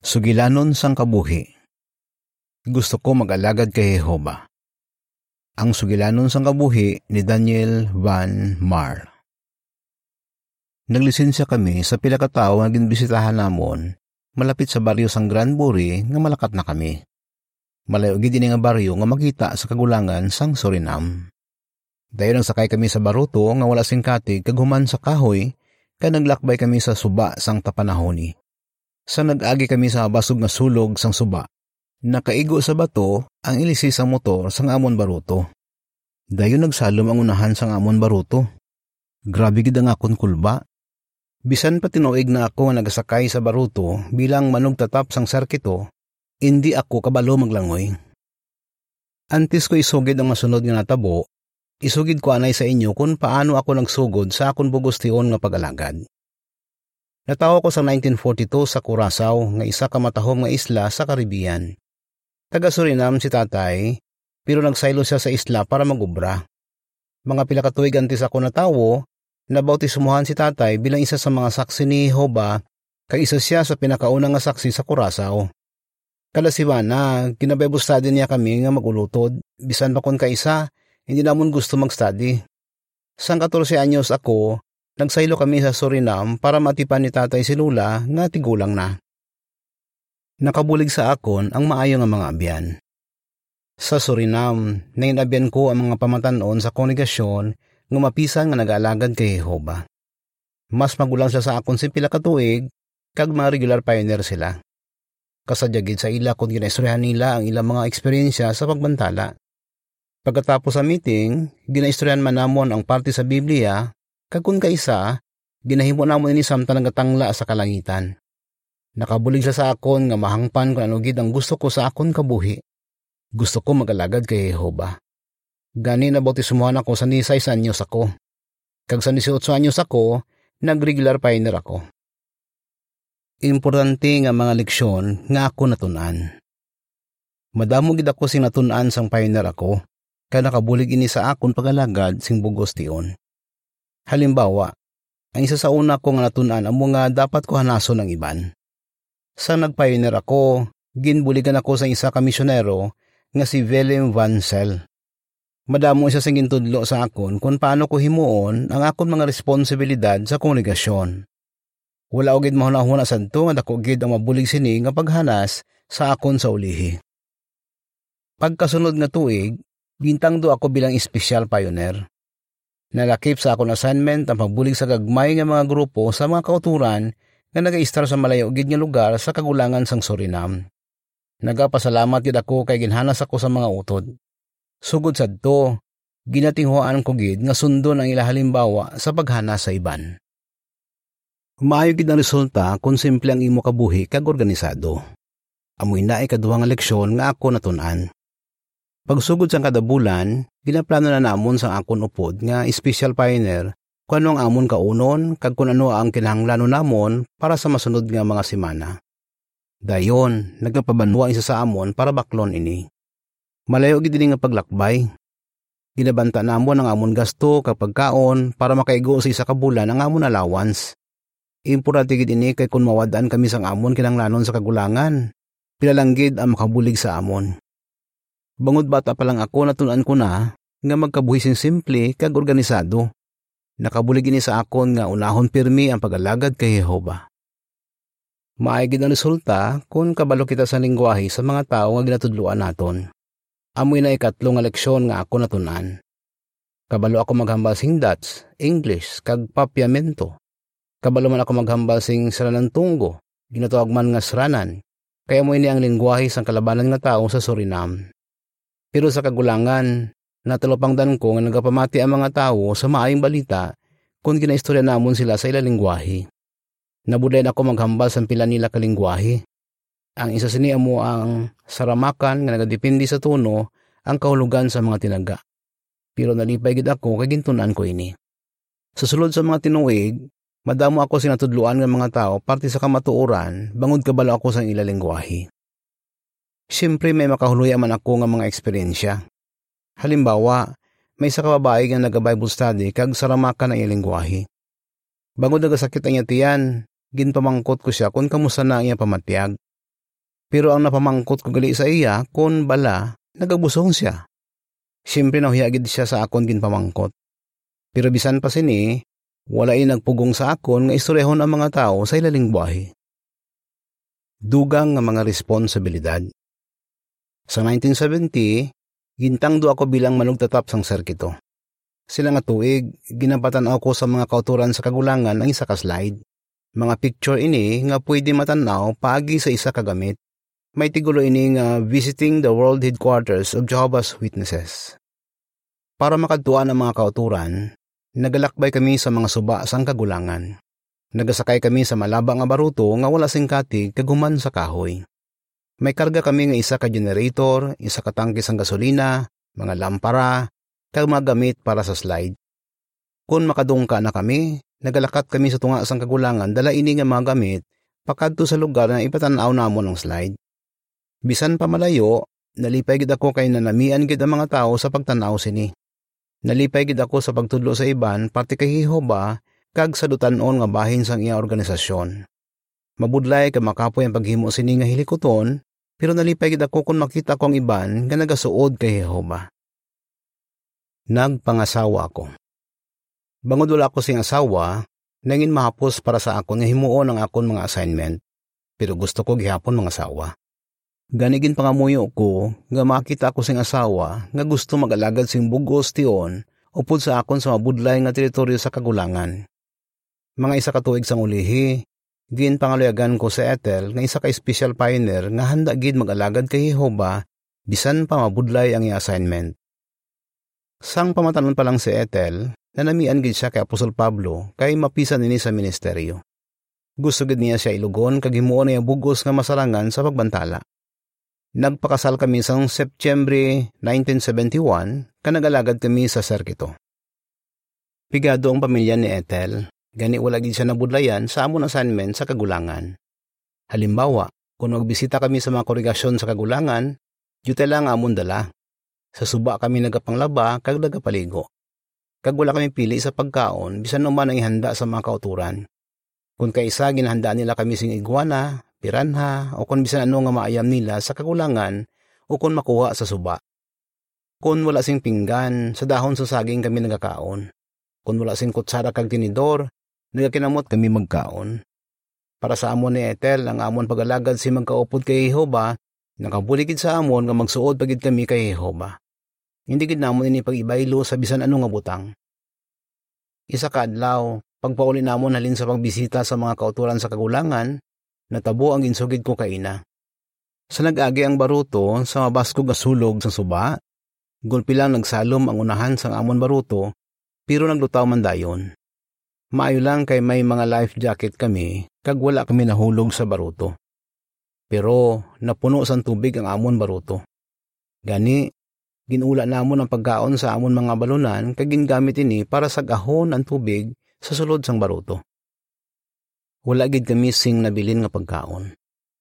Sugilanon sang kabuhi. Gusto ko mag-alagad kay Jehova. Ang sugilanon sang kabuhi ni Daniel Van Mar. Naglisensya kami sa pila ka tawo nga ginbisitahan namon malapit sa baryo sang Granbury nga malakat na kami. Malayo gid nga baryo nga makita sa kagulangan sang Surinam. Dayon ang sakay kami sa baruto nga wala sing katig kag human sa kahoy kay naglakbay kami sa suba sang tapanahoni. Sa nag-agi kami sa basog nga sulog sang suba, nakaigo sa bato ang ilisi sa motor sang amon baruto. Dayon nagsalom ang unahan sang amon baruto. Grabe gid ang akon kulba. Bisan pa tinuig na ako nga nagasakay sa baruto bilang manog tatap sang sarkito, hindi ako kabalo maglangoy. Antes ko isugid ang masunod nga natabo, isugid ko anay sa inyo kung paano ako nagsugod sa akon bugostion nga pag-alagad. Natawo ko sa 1942 sa Curaçao nga isa ka matahom nga isla sa Caribbean. Taga Surinam si tatay, pero nagsaylo siya sa isla para magubra. Mga pila ka tuig antes ako natawo, nabautismuhan si tatay bilang isa sa mga saksi ni Jehovah kay isa siya sa pinakaunang nga saksi sa Curaçao. Kada siwana, kinabebo study niya kami nga magulutod, bisan pa kon kaisa, hindi namon gusto mag-study. Sang 14 anyos ako, Nagsaylo kami sa Surinam para matipan ni tatay si Lula nga tigulang na. Nakabulig sa akon ang maayo nga mga abyan. Sa Surinam, nainabyan ko ang mga pamatanon sa kongregasyon nga mapisan nga nag-alagad kay Jehova. Mas magulang siya sa akon si pila katuig kag mga regular pioneer sila. Kasadyagid sa ila kung ginaistoryahan nila ang ilang mga eksperyensya sa pagbantala. Pagkatapos sa meeting, ginaistoryahan man namon ang parte sa Biblia Kagkun kaisa, ginahimo namon ini samtang nagatangla sa kalangitan. Nakabulig siya sa akon nga mahangpan kung ano ang gusto ko sa akon kabuhi. Gusto ko magalagad kay Jehova. Gani na bautismuhan ako sa nisay sa anyos ako. Kag sa 18 anyos ako, nag-regular pioneer ako. Importante nga mga leksyon nga ako natunan. Madamo gid ako sing natunan sang pioneer ako, kaya nakabulig ini sa akon pagalagad sing bugos tion. Halimbawa, ang isa sa una kong natunan ang mga dapat ko hanason ng iban. Sa nagpioneer ako, ginbuligan ako sa isa ka misyonero nga si Willem Van Sel. Madamo siya sa gintudlo sa akon kung paano ko himuon ang akon mga responsibilidad sa komunigasyon. Wala ogid mahuna-huna santo nga dako gid ang mabulig sini nga paghanas sa akon sa ulihi. Pagkasunod nga tuig, bintang do ako bilang special pioneer. Nalakip sa akong assignment ang pagbulig sa gagmay nga mga grupo sa mga kauturan nga nagaistar sa malayo gid nga lugar sa kagulangan sang Surinam. Nagapasalamat gid ako kay ginhanas ako sa mga utod. Sugod sadto, ginatinghuan ko gid nga sundon ang ila halimbawa sa paghana sa iban. Maayo gid ang resulta kung simple ang imo kabuhi kag organisado. Amoy na ikaduha nga leksyon nga ako natun-an. Pagsugod sa kada bulan, ginaplano na namon sa akon upod nga special pioneer kung ano ang amon kaunon kag kung ano ang kinahanglanon namon para sa masunod nga mga semana. Dayon, nagpapabanwa isa sa amon para baklon ini. Malayo gid nga paglakbay. Ginabanta namon ang amon gasto kapag kaon para makaigo sa isa ka bulan ang amon allowance. Importante gid ini kay kung mawadaan kami sang amon kinanglanon sa kagulangan. Pilalanggid ang makabulig sa amon. Bangod bata pa lang ako natunan ko na nga magkabuhisin simple kag organisado. Nakabulig ini sa akon nga unahon pirmi ang pag-alagad kay Jehova. Maaygid ang resulta kung kabalo kita sa lingwahe sa mga tao nga ginatudluan naton. Amoy na ikatlo nga leksyon nga ako natunan. Kabalo ako maghambal sing Dutch, English, kag papiamento. Kabalo man ako maghambal sing saranan tunggo, ginatawag man nga sranan. Kaya mo ini ang lingwahe sang kalabanan nga tao sa Surinam. Pero sa kagulangan, natulopangdan ko nga nagapamati ang mga tao sa maayong balita kung ginaistorya namon sila sa ilang lingwahe. Nabudayan ako maghambal sa pila nila kalingwahe. Ang isa sini mo ang saramakan nga nagadepende sa tuno ang kahulugan sa mga tinaga. Pero nalipay gid ako kay gintunan ko ini. Sa sulod sa mga tinuig, madamo ako sinatudluan ng mga tao parte sa kamatuoran, bangod kabalo ako sa ilang lingwahe. Siyempre may makahuluya man ako nga mga eksperyensya. Halimbawa, may isa ka babae nga naga-Bible study kag saramaka na iyang lingwahe. Bago nagasakit ang iya tiyan, ginpamangkot ko siya kung kamusta na iya pamatiyag. Pero ang napamangkot ko gali sa iya, kon bala, nagabusong siya. Siyempre nahuyagid siya sa akon ginpamangkot. Pero bisan pa sini, wala nagpugong sa akon nga istoryahon ang mga tao sa ilaling. Dugang nga mga responsibilidad. Sa 1970, gintangdo ako bilang manugtatap sang serkito. Sila nga tuig, ginapatan ako sa mga kauturan sa kagulangan ang isa ka slide. Mga picture ini nga pwede matanaw paagi sa isa ka gamit. May tigulo ini nga visiting the world headquarters of Jehovah's Witnesses. Para makadtuan ang mga kauturan, nagalakbay kami sa mga suba sang kagulangan. Nagasakay kami sa malaba nga baruto nga wala sing katig kaguman sa kahoy. May karga kami nga isa ka generator, isa ka tangke sang gasolina, mga lampara, kag mga gamit para sa slide. Kung makadungka na kami, nagalakat kami sa tunga sang kagulangan dala ini nga mga gamit pakadto sa lugar na ipatanaw namon ang slide. Bisan pa malayo, nalipay gid ako kay nanamian gid ang mga tao sa pagtanaw sini. Nalipay gid ako sa pagtudlo sa iban parte kay Jehova kag sa dutanon nga bahin sang iya organisasyon. Mabudlay ka makapoy ang paghimo sini nga hilikoton, pero nalipay ako kung makita ko ang iban nga nagasuod kay Jehova. Nagpangasawa ako. Bangod wala ako sing asawa, nangin mahapos para sa akon nga himuon ang akon mga assignment, pero gusto ko gihapon mga asawa. Ganigin pangamuyo ko nga makita ko sing asawa nga gusto magalagad sing bugos tion upod sa akon sa mabudlay nga teritoryo sa kagulangan. Mga isa katuig sang ulihi, din pangaluyagan ko sa Ethel nga isa ka special pioneer nga handa gid magalagad kay Jehova bisan pa mabudlay ang i-assignment. Sang pamatanon pa lang si Ethel, nanamian gid siya kay Apostol Pablo kay mapisan nini sa ministeryo. Gusto gid niya siya ilugon kag himuon niya bugos nga masarangan sa pagbantala. Nagpakasal kami sa September 1971 kanagalagad kami sa Serkito. Pigado ang pamilya ni Ethel, gani wala gid siya nabudlayan sa amon assignment sa kagulangan. Halimbawa, kung magbisita kami sa mga korigasyon sa kagulangan, yute lang amon dala. Sa suba kami nagapanglaba kag nagapaligo. Kag wala kami pili sa pagkaon bisan naman ang ihanda sa mga kauturan. Kung kaisa ginahanda nila kami sing iguana, piranha o kung bisan ano nga maayam nila sa kagulangan o kung makuha sa suba. Kung wala sing pinggan, sa dahon sa saging kami nagakaon. Kung wala sing kutsara kag tinidor, nagakinamot kami magkaon. Para sa amon ni Ethel, ang amon pagalagad si magkaupod kay Jehova, nakabuligid sa amon nga magsuod pagid kami kay Jehova. Hindi gid namon ini pag-ibaylo sa bisan ano nga butang. Isa ka adlaw, pagpauli namon halin sa pagbisita sa mga kauturan sa kagulangan, natabo ang ginsugid ko kay ina. Sa nag-agi ang baruto, sa mabaskog nga sulog sa suba, gulpi lang nagsalom ang unahan sang amon baruto, pero naglutaw man dayon. Maayo lang kay may mga life jacket kami, kag wala kami nahulog sa baruto. Pero napuno sang tubig ang amon baruto. Gani, Ginula namon ang pagkaon sa amon mga balunan kag gingamit ini para sa gahon ang tubig sa sulod sang baruto. Wala gid kami sing nabilin nga pagkaon.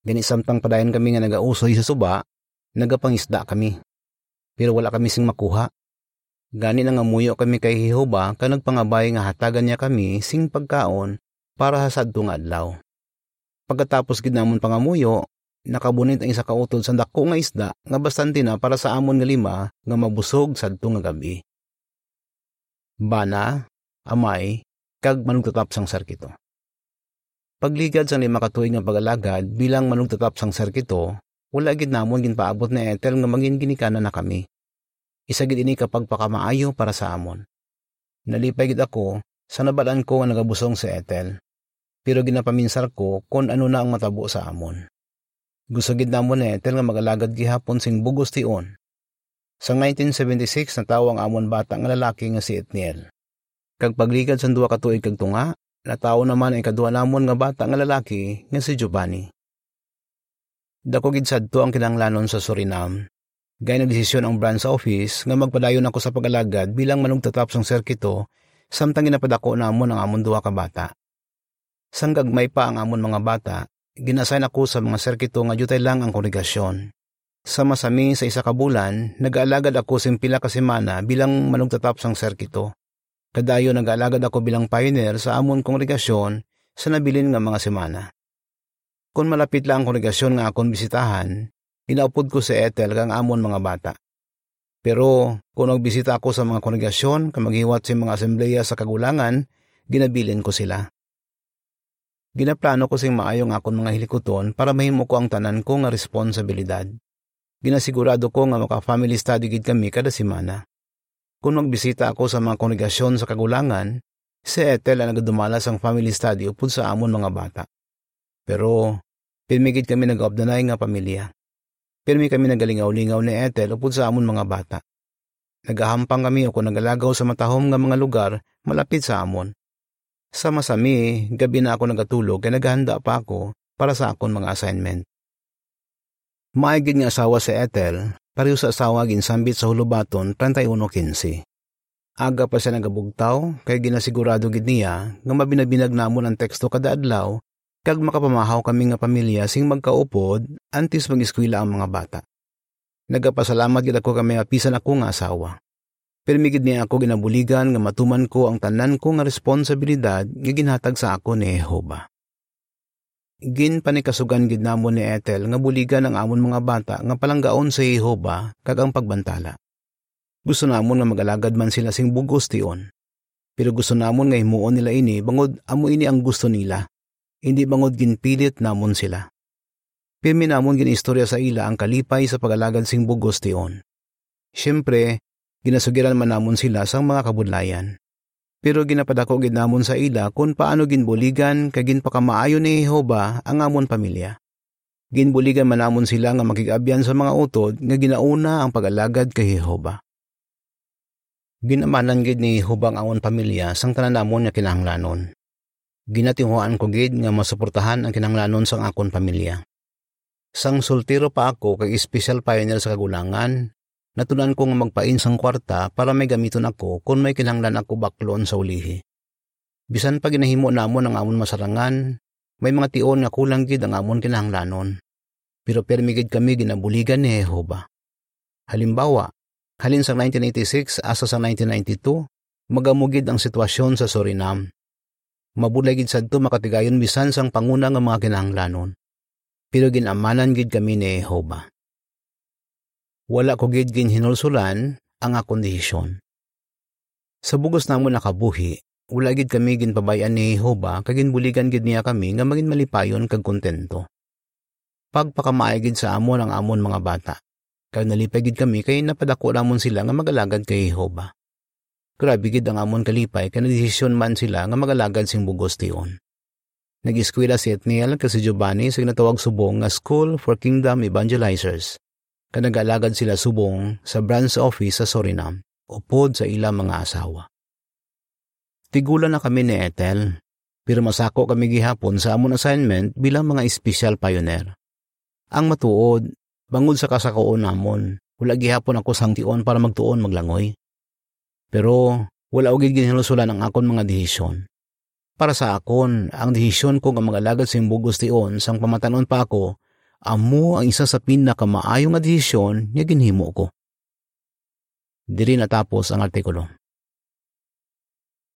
Gani samtang padayon kami nga nagausoy sa suba, nagapangisda kami. Pero wala kami sing makuha. Gani na nga muyo kami kay Jehova ka nagpangabay nga hatagan niya kami sing pagkaon para sa sadtong adlaw. Pagkatapos gid namon pangamuyo, nakabunit ang isa ka utod sa dako nga isda nga bastante na para sa amon nga lima nga mabusog sadto nga gabi. Bana, amay, kag manugtatap sang sarkito. Pagligad sang lima katuig nga pagalagad bilang manugtatap sang sarkito, wala gid namon ginpaabot na etel nga mangin ginikana na kami. Isa gid ini kapag pakamaayo para sa amon. Nalipay gid ako sa nabalaan ko nga nagabusong sa etel. Pero ginapaminsar ko kung ano na ang matabo sa amon. Gusto gid namon eh, tel nga magalagad gihapon sing bugos tion. Sa 1976 natawo ang amon bata nga lalaki nga si Etniel. Kag pagligad sa duwa ka tuig kag tunga, natawo naman ang ikaduha namon nga bata nga lalaki nga si Giovanni. Dako gid sadto ang kinanglanon sa Suriname. Gay nagdesisyon ang branch office nga magpadayon ako sa pagalagad bilang manugtatap sang serkito samtang ginapadako namon ang amon duha ka bata. Sanggagmay pa ang amon mga bata, ginasign ako sa mga serkito nga jutay lang ang kongregasyon. Sa masami sa isa ka bulan, nag-aalagad ako sa pila ka semana bilang manugtatap sang serkito. Kadayo nag-aalagad ako bilang pioneer sa amon kongregasyon sa nabilin nga mga semana. Kung malapit lang ang kongregasyon nga akong bisitahan, inaupod ko sa Ethel kang amon mga bata. Pero kung nagbisita ako sa mga kongregasyon kang maghiwat sa mga asembleya sa kagulangan, ginabilin ko sila. Ginaplano ko sing maayong akong mga hilikuton para mahimo ko ang tanan ko nga responsibilidad. Ginasigurado ko nga maka-family study gid kami kada semana. Kung magbisita ako sa mga kongregasyon sa kagulangan, si Ethel ang nagdumalas ang family study upod sa amon mga bata. Pero, pirmigid kami nag-obdanay nga pamilya. Pirmi kami nagalingaw-lingaw ni Ethel upod sa amon mga bata. Nagahampang kami o nagalagaw sa matahom nga mga lugar malapit sa amon. Sa masami, gabi na ako nagatulog kaya naghahanda pa ako para sa akon mga assignment. Maigid nga asawa si Ethel, pareho sa asawa ginsambit sa hulubaton 31.15. Aga pa siya nagabugtaw, kay ginasigurado gid niya nga mabinabinag namon ang teksto kada adlaw kag makapamahaw kami nga pamilya sing magkaupod antes mag-eskwela ang mga bata. Nagapasalamat gid ako kami apisan ako nga asawa. Permigid niya ako ginabuligan nga matuman ko ang tanan ko nga responsibilidad nga ginhatag sa ako ni Jehova. Gin panikasugan gid namon ni Ethel nga buligan ang amon mga bata nga palanggaon sa Jehova kag ang pagbantala. Gusto namon nga magalagad man sila sing bugos tion. Pero gusto namon nga himuon nila ini bangod amo ini ang gusto nila hindi bangod ginpilit namon sila. Pirmi namon ginistorya sa ila ang kalipay sa pagalagad sing bugos tiyon. Siyempre, ginasugiran man namon sila sa mga kabudlayan. Pero ginapadako gid namon sa ila kung paano ginbuligan kay ginpakamaayo ni Jehova ang amon pamilya. Ginbuligan man namon sila nga makigabyan sa mga utod nga ginauna ang pagalagad kay Jehova. Ginamanan gid ni Jehova ang amon pamilya sang tanan namon nga kinahanglanon. Ginatinguan ko gid nga masuportahan ang kinanglanon sang akon pamilya. Sang sultiro pa ako kay special pioneer sa kagulangan, natunan ko nga magpain sang kwarta para may gamiton ako kung may kinahanglan ako baklon sa ulihi. Bisan pa ginahimo namon ang amon masarangan, may mga tion nga kulang gid ang amon kinahanglanon. Pero permigid kami ginabuligan ni Jehova. Halimbawa, halin sa 1986 asa sa 1992, magamugid ang sitwasyon sa Suriname Mabulay gid sadto makatigayon bisan sang panguna nga mga kinahanglanon. Pero ginamanan gid kami ni Jehova. Wala ko gid ginhinulsulan ang akong desisyon. Sa bugos namo nakabuhi, wala gid kami ginpabayan ni Jehova kag ginbuligan gid niya kami nga maging malipayon kag kontento. Pagpakamaay gid sa amon ang amon mga bata. Kag nalipay gid kami kay napadako namon sila nga magalagad kay Jehova. Grabe gid ang amon kalipay kay desisyon man sila nga magalagad sing bugos tiyon. Nag-eskwela si Etniel kasi Giovanni sa natawag subong nga School for Kingdom Evangelizers. Kanag-alagad sila subong sa branch office sa Suriname, upod sa ilang mga asawa. Tigulan na kami ni Ethel, pero masako kami gihapon sa amon assignment bilang mga special pioneer. Ang matuod, bangod sa kasakoon namon, wala gihapon ako sang tion para magtuon maglangoy. Pero wala og ginhinusulan ang akon mga desisyon. Para sa akon, ang desisyon ko nga mag-alagad sa imbugos tion sang pamatanon pa ako, amo ang isa sa pinakamaayo nga desisyon nga ginhimo ko. Diri natapos ang artikulo.